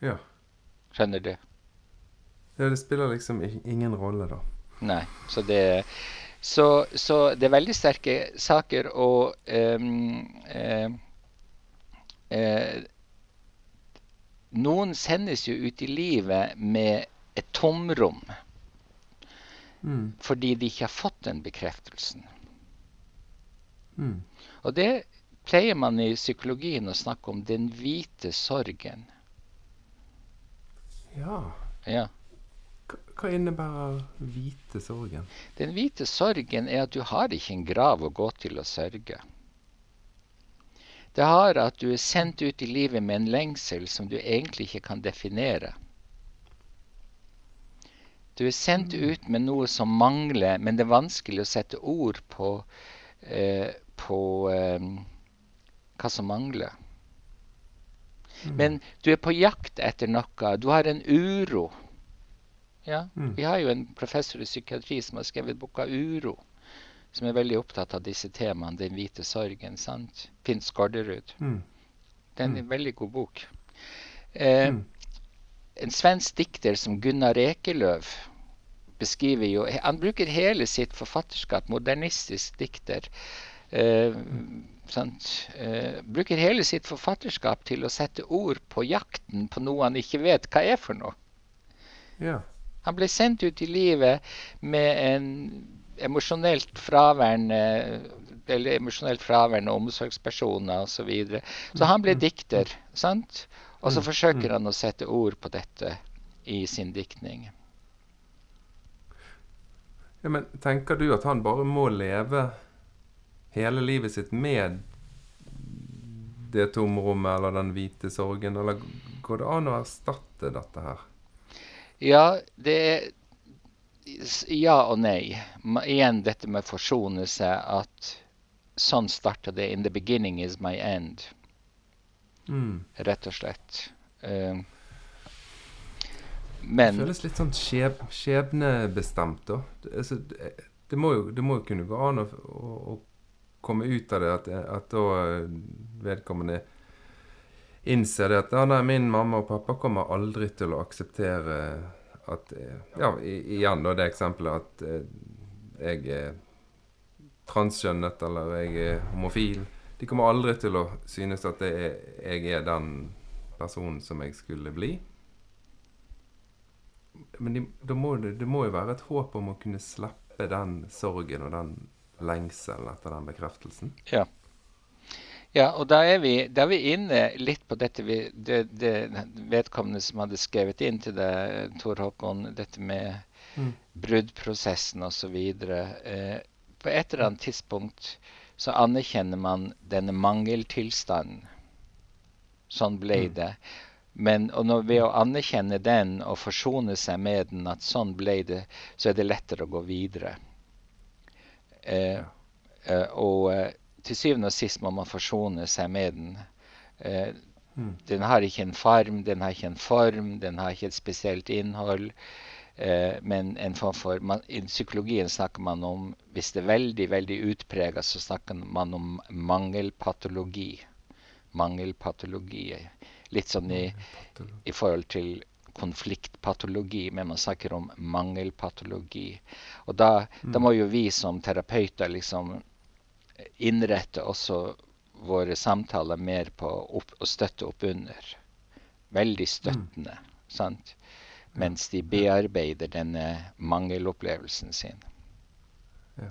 Ja. Skjønner du? Ja. Det spiller liksom ingen rolle, da. Nei. Så det, så, så det er veldig sterke saker, og um, eh, eh, Noen sendes jo ut i livet med et tomrom Mm. fordi de ikke har fått den bekreftelsen. Mm. Og det pleier man i psykologien å snakke om den hvite sorgen. Ja. Ja. Hva, innebærer hvite sorgen? Den hvite sorgen er at du har ikke en grav å gå til å sørge. Det har at du er sendt ut i livet med en lengsel som du egentlig ikke kan definere. Du er sendt ut med noe som mangler, men det er vanskelig å sette ord på, eh, på eh, hva som mangler. Mm. Men du er på jakt etter noe. Du har en uro. Ja, Mm. Vi har jo en professor i psykiatri som har skrevet boka 'Uro', som er veldig opptatt av disse temaene, den hvite sorgen. sant? Finn Skårderud. Mm. Det er en Mm. veldig god bok. Eh, Mm. En svensk dikter som Gunnar Ekelöf beskriver jo Han bruker hele sitt forfatterskap, modernistisk dikter. Eh, sant? Eh, bruker hele sitt forfatterskap til å sette ord på jakten på noe han ikke vet hva er for noe. Ja. Han ble sendt ut i livet med en emosjonelt fraværende eller emosjonelt fraværende omsorgspersoner osv. Så, videre. så han ble dikter. sant? Og så Mm, forsøker mm. han å sette ord på dette i sin diktning. ja. Men tenker du at han bare må leve hele livet sitt med det tomrommet eller den hvite sorgen, eller går det an å erstatte dette her? Ja, det er ja og nei. Igjen dette med forsone seg, at sånn starta det. In the beginning is my end. Mm. Rett og slett. Uh, men Det føles litt sånn skjeb, skjebnebestemt, da. Det, altså, det, det, må jo, det, må jo, kunne gå an å, å, å komme ut av det at, at da vedkommende innser det at ja, nei, min mamma og pappa kommer aldri til å akseptere at Ja, igjen da det eksempelet at eh, jeg er transkjønnet eller jeg er homofil. De kommer aldri til å synes at er, jeg er den personen som jeg skulle bli. Men de, det, må, det må jo være et håp om å kunne slippe den sorgen og den lengselen etter den bekreftelsen. Ja. Ja, og da er, vi, da er vi inne litt på dette vi, det, det, vedkommende som hadde skrevet inn til deg, Tor Håkon, dette med mm. bruddprosessen osv. Eh, på et eller annet tidspunkt så anerkjenner man denne mangeltilstanden. Sånn ble mm. det. Men når, ved å anerkjenne den og forsone seg med den, at sånn ble det, så er det lettere å gå videre. Eh, eh, og eh, til syvende og sist må man forsone seg med den. Eh, mm. Den har ikke en farm, den har ikke en form, den har ikke et spesielt innhold. Eh, men en form for man, I psykologien snakker man om Hvis det er veldig veldig utpreget, så snakker man om mangelpatologi. Mangelpatologi. Litt sånn i, i forhold til konfliktpatologi, men man snakker om mangelpatologi. Og da, mm. da må jo vi som terapeuter liksom innrette også våre samtaler mer på opp, å støtte opp under. Veldig støttende. Mm. sant? Mens de bearbeider denne mangelopplevelsen sin. Ja.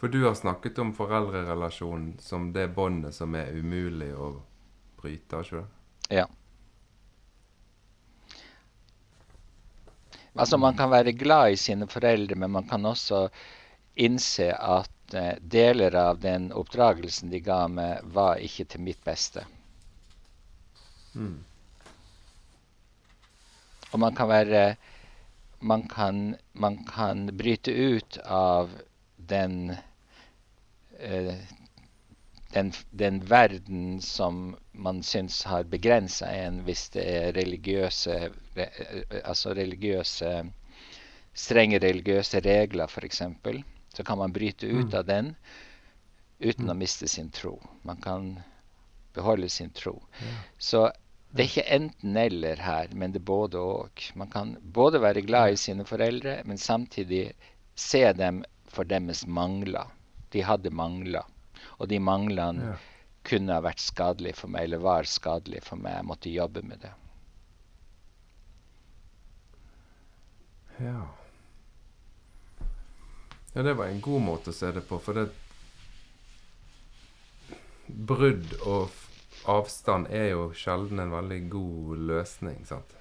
For du har snakket om foreldrerelasjonen som det båndet som er umulig å bryte, ikke det? Ja. Altså, man kan være glad i sine foreldre, men man kan også innse at deler av den oppdragelsen de ga meg, var ikke til mitt beste. Mm. Og man kan være man kan, man kan bryte ut av den, uh, den, den verden som man syns har begrensa en hvis det er religiøse re, Altså religiøse Strenge religiøse regler, f.eks så kan man bryte ut mm. av den uten å miste sin tro. Man kan beholde sin tro. Så det er ikke enten-eller her, men det er både og. Man kan både være glad i sine foreldre, men samtidig se dem for deres mangler. De hadde mangler. Og de manglene ja. kunne ha vært skadelige for meg, eller var skadelige for meg. Jeg måtte jobbe med det. Ja. Ja, det var en god måte å se det på, for det Brudd og avstand er jo sjelden en veldig god løsning, sant?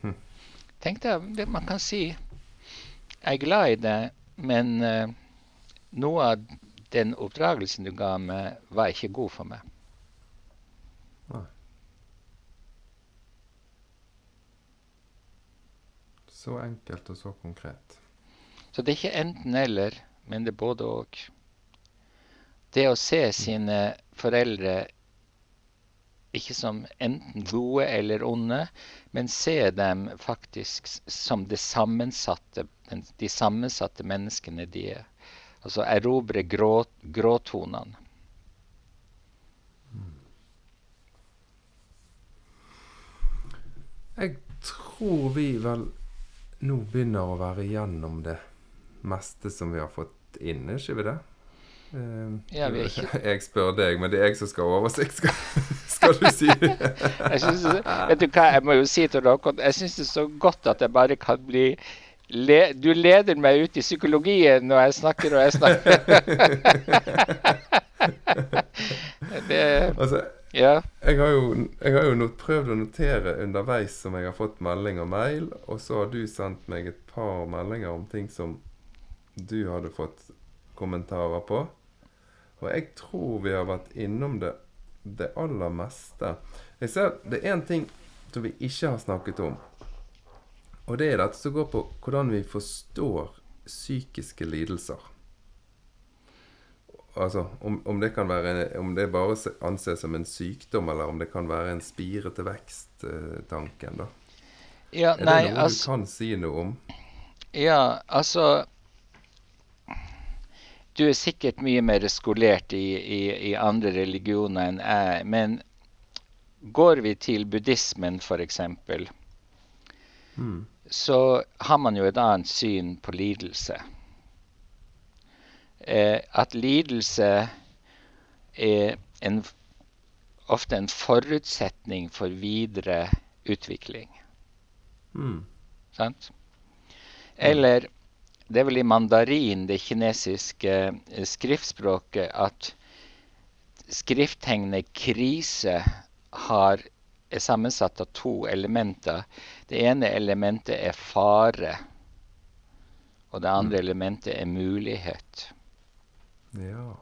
Hm. Tenk deg det man kan si Jeg er glad i det, men uh, noe av den oppdragelsen du ga meg, var ikke god for meg. Så enkelt og så konkret. Så det er ikke enten-eller, men det er både og. Det å se sine foreldre ikke som enten gode eller onde, men se dem faktisk som det sammensatte, de sammensatte menneskene de er. Altså erobre grå, gråtonene. Jeg tror vi vel nå begynner å være igjennom det meste som vi har fått inn, er ikke vi det? Uh, ja, vi ikke... *laughs* Jeg spør deg, men det er jeg som skal ha oversikt, skal, skal, du si. *laughs* jeg synes, vet du hva, jeg må jo si til dere jeg syns det er så godt at jeg bare kan bli le, Du leder meg ut i psykologien når jeg snakker og jeg snakker. *laughs* det, altså, ja. Jeg har jo, jeg har jo prøvd å notere underveis som jeg har fått melding og mail, og så har du sendt meg et par meldinger om ting som du hadde fått kommentarer på. Og jeg tror vi har vært innom det, det aller meste. Jeg ser Det er én ting som vi ikke har snakket om. Og det er dette som går på hvordan vi forstår psykiske lidelser. Altså, om, om, det kan være Om det bare anses som en sykdom, eller om det kan være en spire til vekst-tanken, da. Ja, er nei, det noe altså, du kan si noe om? Ja, altså Du er sikkert mye mer skolert i, i, i andre religioner enn jeg, men går vi til buddhismen, f.eks., mm. så har man jo et annet syn på lidelse eh, at lidelse er en, ofte en forutsetning for videre utvikling. Mm. Sant? Eller det er vel i mandarin, det kinesiske eh, skriftspråket, at skrifttegnet krise har, er sammensatt av to elementer. Det ene elementet er fare, og det andre mm. elementet er mulighet. Ja.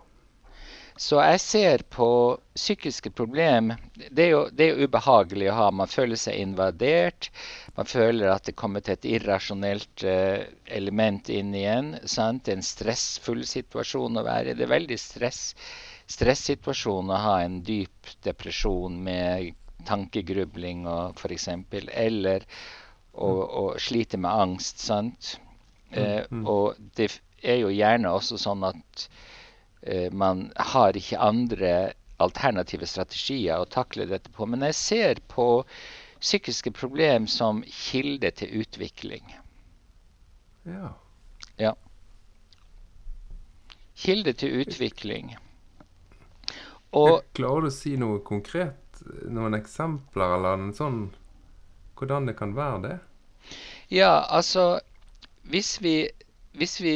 Så jeg ser på psykiske problem det er, jo, det er jo ubehagelig å ha. Man føler seg invadert. Man føler at det kommer til et irrasjonelt uh, element inn igjen. Sant? En stressfull situasjon å være i. Det er veldig stress, stressituasjon å ha en dyp depresjon med tankegrubling og f.eks. Eller å, å, slite med angst. sant? Uh, mm, mm. Og det er jo gjerne også sånn at man har ikke andre alternative strategier å takle dette på. Men jeg ser på psykiske problem som kilde til utvikling. Ja. ja. Kilde til utvikling. Og Klarer du å si noe konkret? Noen eksempler, eller en sånn Hvordan det kan være det? Ja, altså Hvis vi, hvis vi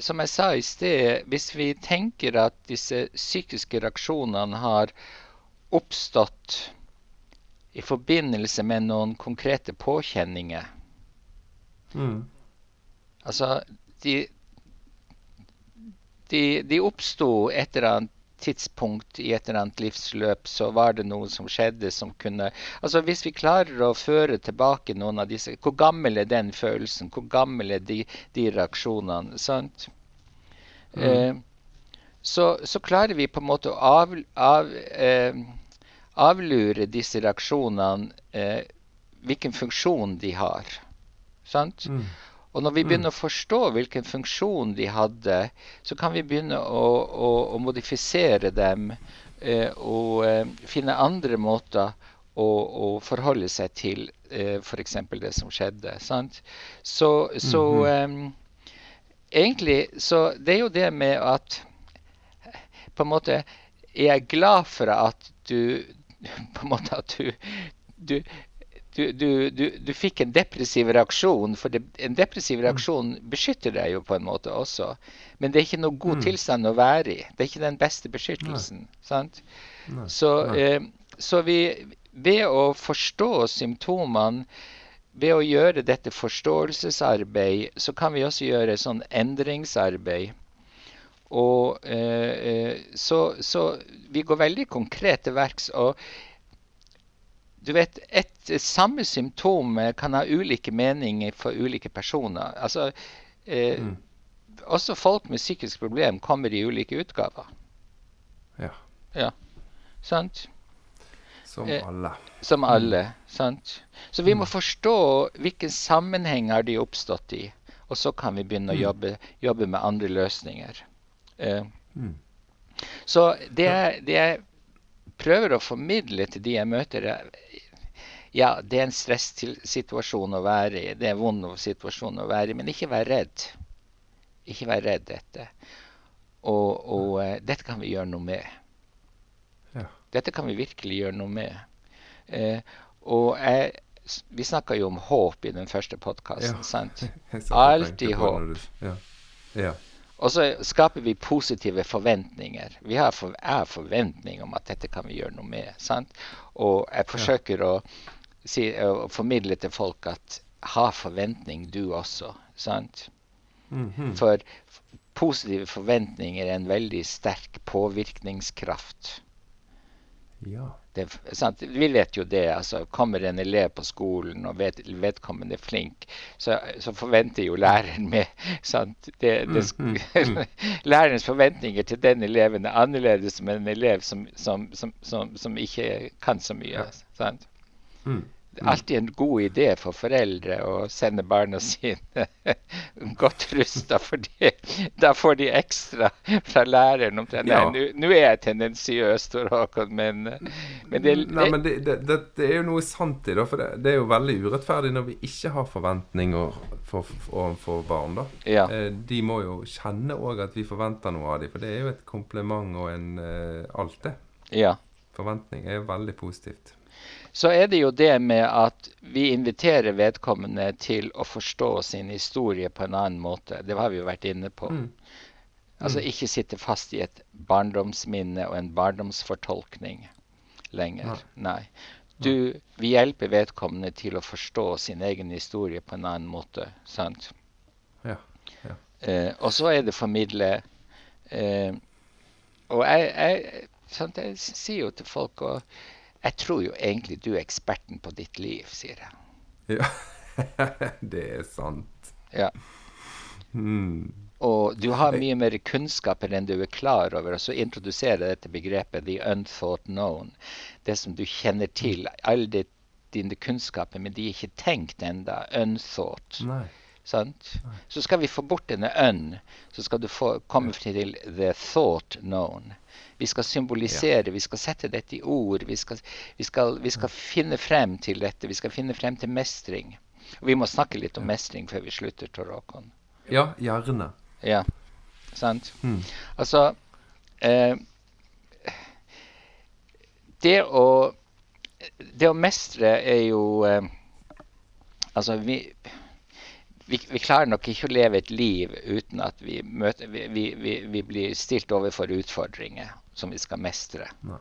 som jeg sa i sted, hvis vi tenker at disse psykiske reaksjonene har oppstått i forbindelse med noen konkrete påkjenninger mm. Altså, de, de, de oppsto et eller annet tidspunkt i et eller annet livsløp så var det noe som skjedde som kunne Altså Hvis vi klarer å føre tilbake noen av disse Hvor gammel er den følelsen? Hvor gammel er de, de reaksjonene? sant? Mm. Eh, så, så, klarer vi på en måte å av, av, eh, avlure disse reaksjonene, eh, hvilken funksjon de har. Sant? Mm. Og når vi mm. begynner å forstå hvilken funksjon de hadde, så kan vi begynne å, å, å modifisere dem eh, og eh, finne andre måter å, å forholde seg til eh, f.eks. det som skjedde. Sant? Så, så mm -hmm. egentlig Så det er jo det med at på en måte er jeg glad for at du *laughs* på en måte at du, du du, du, du, du, fikk en depressiv reaksjon, for det, en depressiv mm. reaksjon beskytter deg jo på en måte også. Men det er ikke noe god mm. tilstand å være i. Det er ikke den beste beskyttelsen. sant? Nei. Så, eh, så vi, ved å forstå symptomene, ved å gjøre dette forståelsesarbeid, så kan vi også gjøre sånn endringsarbeid. Og eh, eh så, så vi går veldig konkret til verks. og du vet, et samme symptom kan ha ulike meninger for ulike personer. Altså, eh, mm. Også folk med psykisk problem kommer i ulike utgaver. Ja. ja. Sant? Som eh, alle. som alle, mm. sant? Så vi må mm. forstå hvilken sammenheng har de oppstått i. Og så kan vi begynne mm. å jobbe, jobbe, med andre løsninger. Eh, mm. Så det, det er prøver å formidle til de jeg møter Ja, det er en stressituasjon å være i. Det er en vond situasjon å være i. Men ikke vær redd. Ikke vær redd dette. Og, og uh, dette kan vi gjøre noe med. Ja. Dette kan vi virkelig gjøre noe med. Uh, og jeg, vi snakka jo om håp i den første podkasten. Ja. sant? *laughs* Alltid håp. Ja. ja. Og så skaper vi positive forventninger. Vi har for, har forventning om at dette kan vi gjøre noe med. Sant? Og jeg forsøker ja. å, si, å, formidle til folk at ha forventning, du også. Sant? Mm -hmm. For positive forventninger er en veldig sterk påvirkningskraft. Ja. Det? Vi vet jo det. altså Kommer en elev på skolen og vet, vedkommende er flink, så, så forventer jo læreren med? Det, det, Mm, mm, mm. *laughs* lærerens forventninger til den eleven er annerledes enn en elev som, som, som, som, som ikke kan så mye. Sant? Mm. Det er alltid en god idé for foreldre å sende barna *laughs* sine godt rusta, for da får de ekstra fra læreren. omtrent. Nei, nå- er jeg tendensiøs, Tor Håkon, men, men det, Nei, men det, det, det, er jo noe sant i det. For det, er jo veldig urettferdig når vi ikke har forventninger for, for, barn. da. Ja. Eh, De må jo kjenne òg at vi forventer noe av dem. For det er jo et kompliment og en eh, alt det. ja. Forventning er veldig positivt. Så er det jo det med at vi inviterer vedkommende til å forstå sin historie på en annen måte. Det har vi jo vært inne på. Mm. Altså ikke sitte fast i et barndomsminne og en barndomsfortolkning lenger. Nei. Du, vi hjelper vedkommende til å forstå sin egen historie på en annen måte. sant? Ja. Eh, og så er det formidle eh, Og jeg, jeg, sant, jeg sier jo til folk og Jeg tror jo egentlig du er eksperten på ditt liv, sier jeg. ja. *laughs* det er sant. Ja. Hmm. Og du har mye mer kunnskap enn du er klar over. Og så introduserer jeg dette begrepet 'the unthought known'. Det som du kjenner til. Alle dine kunnskaper, men de er ikke tenkt enda. Unthought. Nei. Sant? Så skal vi få bort denne ønn, så skal du få, komme til the thought known. Vi skal symbolisere, vi skal sette dette i ord. Vi skal, vi, skal, vi skal finne frem til dette. Vi skal finne frem til mestring. Og vi må snakke litt om mestring før vi slutter, Tor Håkon. Ja, gjerne. Ja, sant? Mm. Altså eh, Det å Det å mestre er jo eh, Altså, vi, vi Vi klarer nok ikke å leve et liv uten at vi møter Vi, vi, blir stilt overfor utfordringer som vi skal mestre. Nei.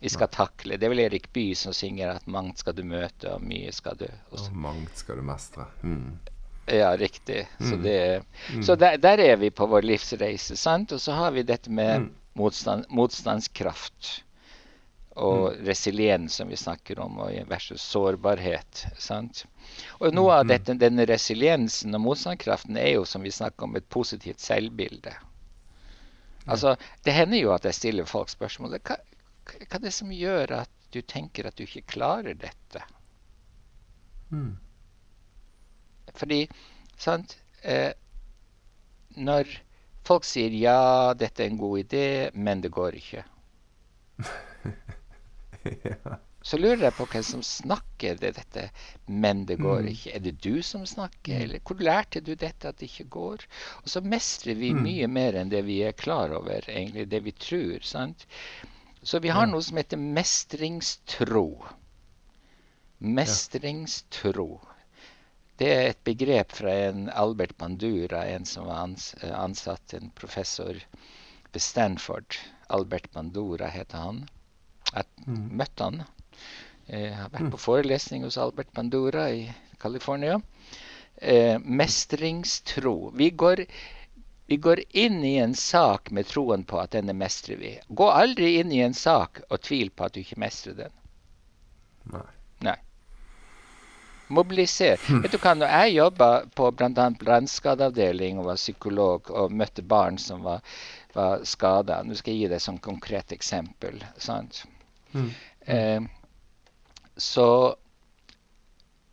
Vi skal takle. Det er vel Erik Bye som synger at 'mangt skal du møte, og mye skal du' og Og mangt skal du mestre. Mm. Ja, riktig. Så, Mm. det, Mm. så der, der er vi på vår livsreise. sant? Og så har vi dette med Mm. motstand, motstandskraft og resiliens, som vi snakker om, versus sårbarhet. sant? Og noe av Mm. dette, denne resiliensen og motstandskraften er jo, som vi snakker om, et positivt selvbilde. Altså, Det hender jo at jeg stiller folk spørsmålet hva, hva er det som gjør at du tenker at du ikke klarer dette? Mm. Fordi, sant eh, Når folk sier ja, dette er en god idé, men det går ikke, *laughs* *laughs* ja. så lurer jeg på hvem som snakker det, dette 'men det går Mm. ikke'. Er det du som snakker, eller hvor lærte du dette at det ikke går? Og så mestrer vi Mm. mye mer enn det vi er klar over, egentlig, det vi tror. sant? Så vi har noe som heter mestringstro. Mestringstro. Det er et begrep fra en Albert Bandura, en som var ans ansatt, en professor ved Stanford. Albert Bandura heter han. Jeg Mm. møtte han. Jeg har vært på forelesning hos Albert Bandura i California. Eh, mestringstro. Vi går, vi går inn i en sak med troen på at denne mestrer vi. Gå aldri inn i en sak og tvil på at du ikke mestrer den. Nei. Mobiliser. Vet du hva, når jeg jobba på bl.a. brannskadeavdeling og var psykolog og møtte barn som var, var skada Nå skal jeg gi deg et sånt konkret eksempel. sant? Mm. Eh, så,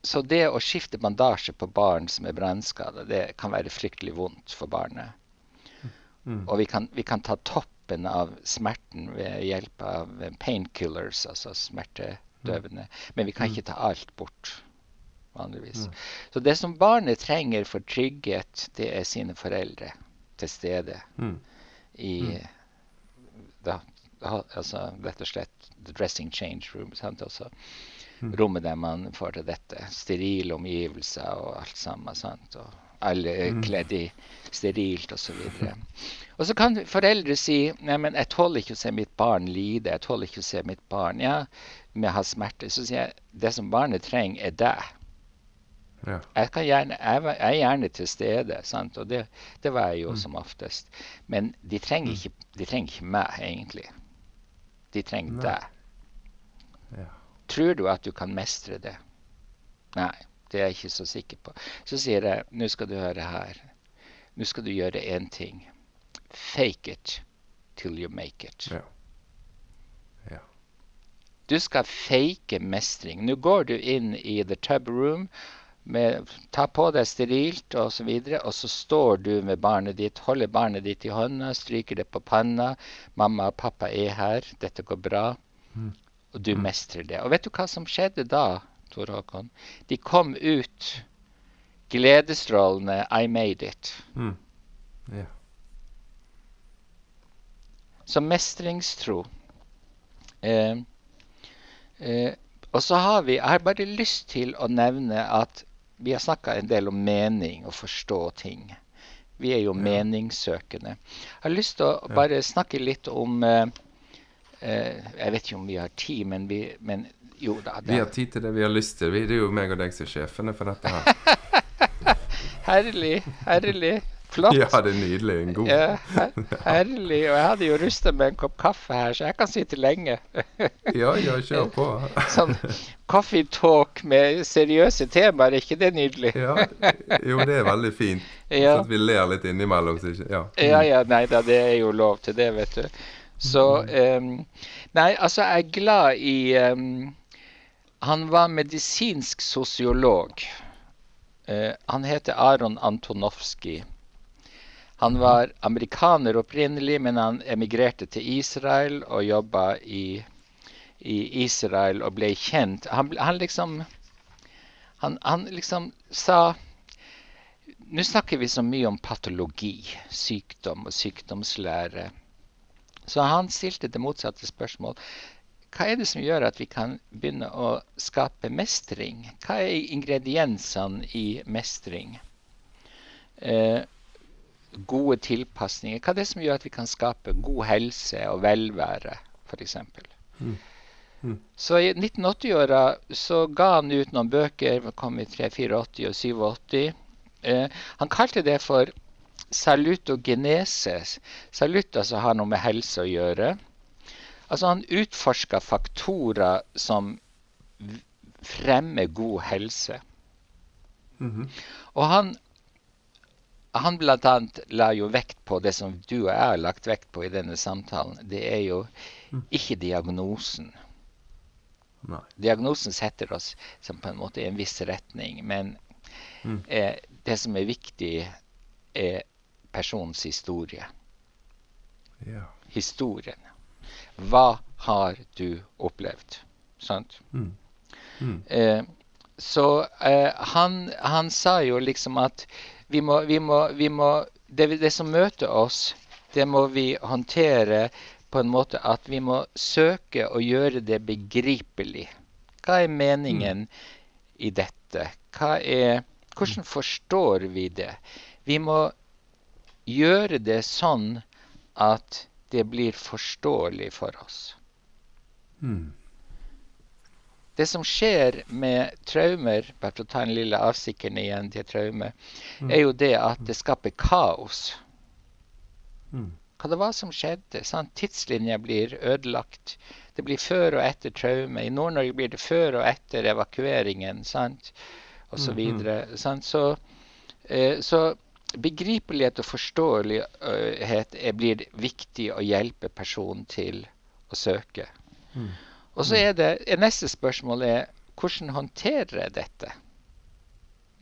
så det å skifte bandasje på barn som er brannskada, det kan være fryktelig vondt for barnet. Mm. Og vi kan, vi kan ta toppen av smerten ved hjelp av painkillers, altså smertedøvende. Men vi kan ikke ta alt bort, vanligvis. Mm. Så det som barnet trenger for trygghet, det er sine foreldre til stede Mm. i Mm. da, altså rett og slett dressing change room. Sant? Altså, Mm. Rommet der man får til dette. Sterile omgivelser og alt sammen. Sant? Og alle er Mm. kledd i sterilt osv. Og så kan foreldre si nei, men jeg tåler ikke å se mitt barn lide. Jeg tåler ikke å se mitt barn ja, med ha smerte. Så sier jeg det som barnet trenger, er deg. Ja. Jeg, kan gjerne, jeg, jeg er gjerne til stede, sant? og det, det var jeg jo Mm. som oftest. Men de trenger, Mm. ikke, de trenger ikke meg, egentlig. De trenger deg. Ja. Tror du at du kan mestre det? Nei, det er jeg ikke så sikker på. Så sier jeg nå skal du høre her. Nå skal du gjøre én ting. Fake it till you make it. Ja. Ja. Du skal fake mestring. Nå går du inn i the tub room, med, ta på deg sterilt osv., og, så videre, og så står du med barnet ditt, holder barnet ditt i hånda, stryker det på panna. 'Mamma og pappa er her. Dette går bra.' Mm. Og du mestrer det. Og vet du hva som skjedde da, Tor Håkon? De kom ut gledesstrålende 'I made it'. Mm. Yeah. Så mestringstro. Eh, eh, og så har vi Jeg har bare lyst til å nevne at vi har snakka en del om mening og forstå ting. Vi er jo Ja. meningssøkende. Jeg har lyst til å bare snakke litt om eh, eh, Jeg vet ikke om vi har tid, men, vi, men jo da. Vi har tid til det vi har lyst til. Vi- Det er jo meg og deg som er sjefene for dette her. *laughs* herlig. Herlig. Flott. Ja, det er nydelig. En god Ja, her, herlig. Og jeg hadde jo rusta med en kopp kaffe her, så jeg kan sitte lenge. *laughs* Ja, ja, kjør på. *laughs* Sånn coffee talk med seriøse temaer, er ikke det nydelig? Ja, jo, det er veldig fint. *laughs* Ja. Så at vi ler litt innimellom. Så ikke, ja. Ja, ja, nei da, det er jo lov til det, vet du. Så um, Nei, altså, jeg er glad i um, Han var medisinsk sosiolog. Uh, han heter Aron Antonovskij. Han var amerikaner opprinnelig, men han emigrerte til Israel og jobba i, i Israel og ble kjent. Han, han liksom han, han liksom sa Nå snakker vi så mye om patologi, sykdom og sykdomslære. Så han stilte det motsatte spørsmål. Hva er det som gjør at vi kan begynne å skape mestring? Hva er ingrediensene i mestring? Eh, gode tilpasninger. Hva er det som gjør at vi kan skape god helse og velvære, f.eks.? Mm. Mm. Så i 1980-åra så ga han ut noen bøker, kom i 384 og 87. Eh, han kalte det for salutogeneses. Salut altså har noe med helse å gjøre. Altså han utforska faktorer som fremmer god helse. Mhm. Og han, han blant annet la jo vekt på det som du og jeg har lagt vekt på i denne samtalen. Det er jo ikke diagnosen. Nei. Diagnosen setter oss som på en måte i en viss retning, men Mm. eh, det som er viktig, er personens historie. Ja. Historien. Hva har du opplevd? Sant? Mm. Mm. Eh, så eh, han, han sa jo liksom at vi må, vi må, vi må det, det som møter oss, det må vi håndtere på en måte at vi må søke å gjøre det begripelig. Hva er meningen i dette? Er, hvordan forstår vi det? Vi må gjøre det sånn at det blir forståelig for oss. Mm. Det som skjer med traumer, bare for å ta en lille avsikring igjen til traume, er jo det at det skaper kaos. Mm. Hva det var som skjedde? Sant? Tidslinja blir ødelagt. Det blir før og etter traume. I Nord-Norge blir det før og etter evakueringen, sant? og så Mhm. videre. Sant? Så, eh, så begripelighet og forståelighet er, blir viktig å hjelpe personen til å søke. Mm. Og så er det neste spørsmål er hvordan håndterer jeg dette?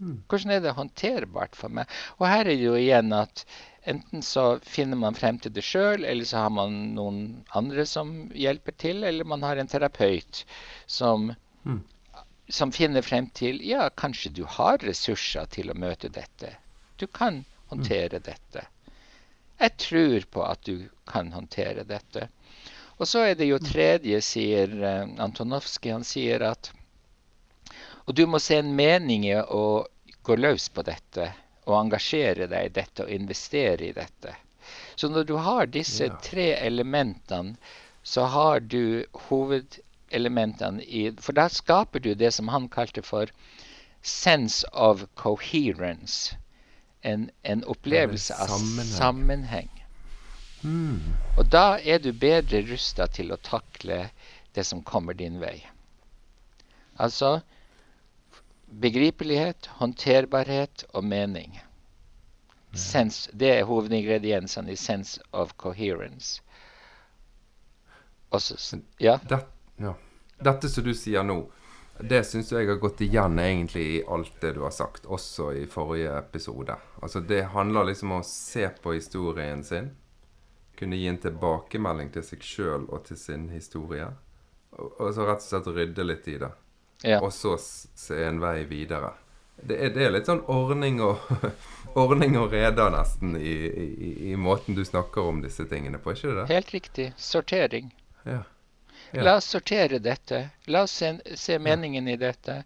Mm. Hvordan er det håndterbart for meg? Og her er det jo igjen at enten så finner man frem til det sjøl, eller så har man noen andre som hjelper til, eller man har en terapeut som, Mm. som finner frem til Ja, kanskje du har ressurser til å møte dette. Du kan håndtere dette. Jeg tror på at du kan håndtere dette. Og så er det jo tredje, sier uh, Antonovskij. Han sier at Og du må se en mening i å gå løs på dette og engasjere deg i dette og investere i dette. Så når du har disse tre elementene, så har du hovedelementene i For da skaper du det som han kalte for sense of coherence. En, en opplevelse av sammenheng. Mm. Og da er du bedre rusta til å takle det som kommer din vei. Altså begripelighet, håndterbarhet og mening. Sense, det er hovedingrediensene i 'sense of coherence'. Også, ja? Det, ja. Dette som du sier nå, det syns jeg har gått igjen egentlig i alt det du har sagt, også i forrige episode. Altså Det handler liksom om å se på historien sin. Kunne gi en tilbakemelding til seg sjøl og til sin historie. Og, og så rett og slett rydde litt i det. Ja. Og så se en vei videre. Det er, det er litt sånn ordning og *laughs* Ordning og reda nesten i, i, i måten du snakker om disse tingene på, ikke det? Helt riktig. Sortering. Ja. Ja. La oss sortere dette. La oss se, se meningen i dette.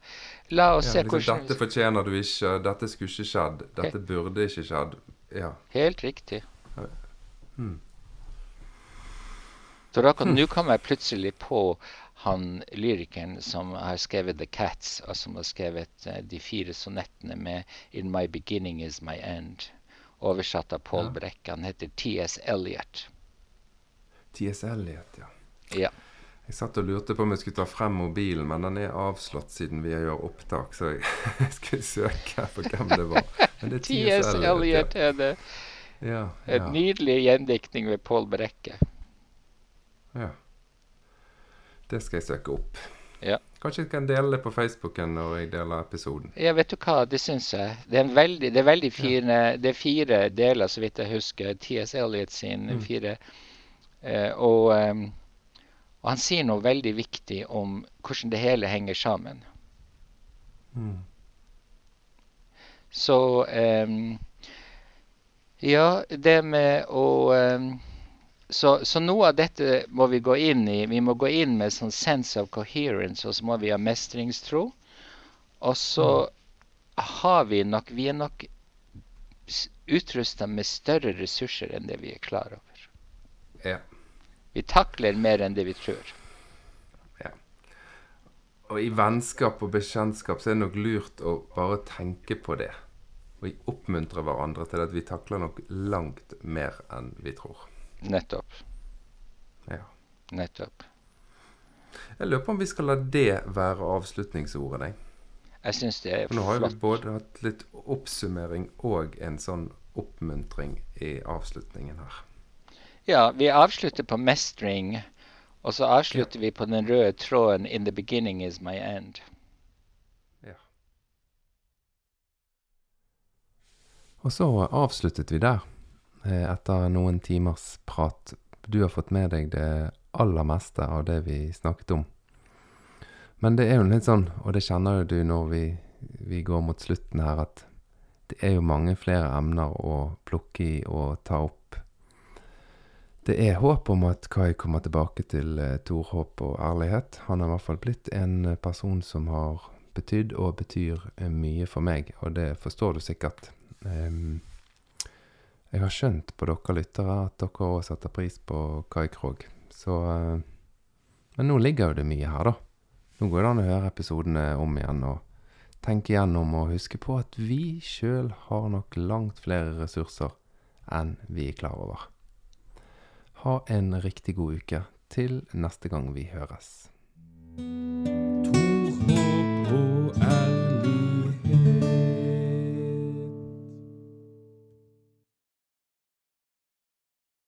La oss Ja, se liksom, hvordan dette fortjener du ikke, dette skulle ikke skjedd, dette burde ikke skjedd. Ja. Helt riktig. Mm. Så da kan, nå kom jeg plutselig på han lyrikeren som har skrevet The Cats, og som har skrevet uh, de fire sonettene med In My Beginning Is My End. Oversatt av Paul Ja. Brekke. Han heter T.S. Eliot. T.S. Eliot, ja. Ja. Jeg satt og lurte på om jeg skulle ta frem mobilen, men den er avslått siden vi gjør opptak, så jeg *laughs* skulle søke på hvem det var. Men det er T.S. Eliot er det. Ja, ja, nydelig gjendiktning ved Paul Brekke. Ja. Det skal jeg søke opp. Ja. Kanskje jeg kan dele det på Facebooken når jeg deler episoden. Ja, vet du hva, det syns jeg. Det er, en veldig, det er veldig fine Det er fire deler, så vidt jeg husker. T.S. Elliot sin Mm. fire. Eh, og, ehm, og han sier noe veldig viktig om hvordan det hele henger sammen. Mm. Så um, Ja, det med å ehm, så, så noe av dette må vi gå inn i. Vi må gå inn med sånn sense of coherence, og så må vi ha mestringstro. Og så har vi nok Vi er nok utrusta med større ressurser enn det vi er klar over. Ja. Vi takler mer enn det vi tror. Og i vennskap og bekjentskap så er det nok lurt å bare tenke på det. Og oppmuntre hverandre til at vi takler nok langt mer enn vi tror. Nettopp. Ja. Nettopp. Jeg lurer på om vi skal la det være avslutningsordet, jeg. Jeg syns det er For nå har vi både hatt litt oppsummering og en sånn oppmuntring i avslutningen her. Ja, vi avslutter på mestring, og så avslutter vi på den røde tråden 'In the beginning is my end'. Ja. Og så avsluttet vi der, etter noen timers prat. Du har fått med deg det aller meste av det vi snakket om. Men det er jo litt sånn, og det kjenner jo du når vi, vi går mot slutten her, at det er jo mange flere emner å plukke i og ta opp. Det er håp om at Kai kommer tilbake til eh, Torhåp og ærlighet. Han har i hvert fall blitt en eh, person som har betydd og betyr eh, mye for meg, og det forstår du sikkert. Ehm, jeg har skjønt på dere lyttere at dere òg setter pris på Kai Krog. Så eh, Men nå ligger jo det mye her, da. Nå går det an å høre episodene om igjen og tenke igjennom og huske på at vi sjøl har nok langt flere ressurser enn vi er klar over. Ha en riktig god uke til neste gang vi høres.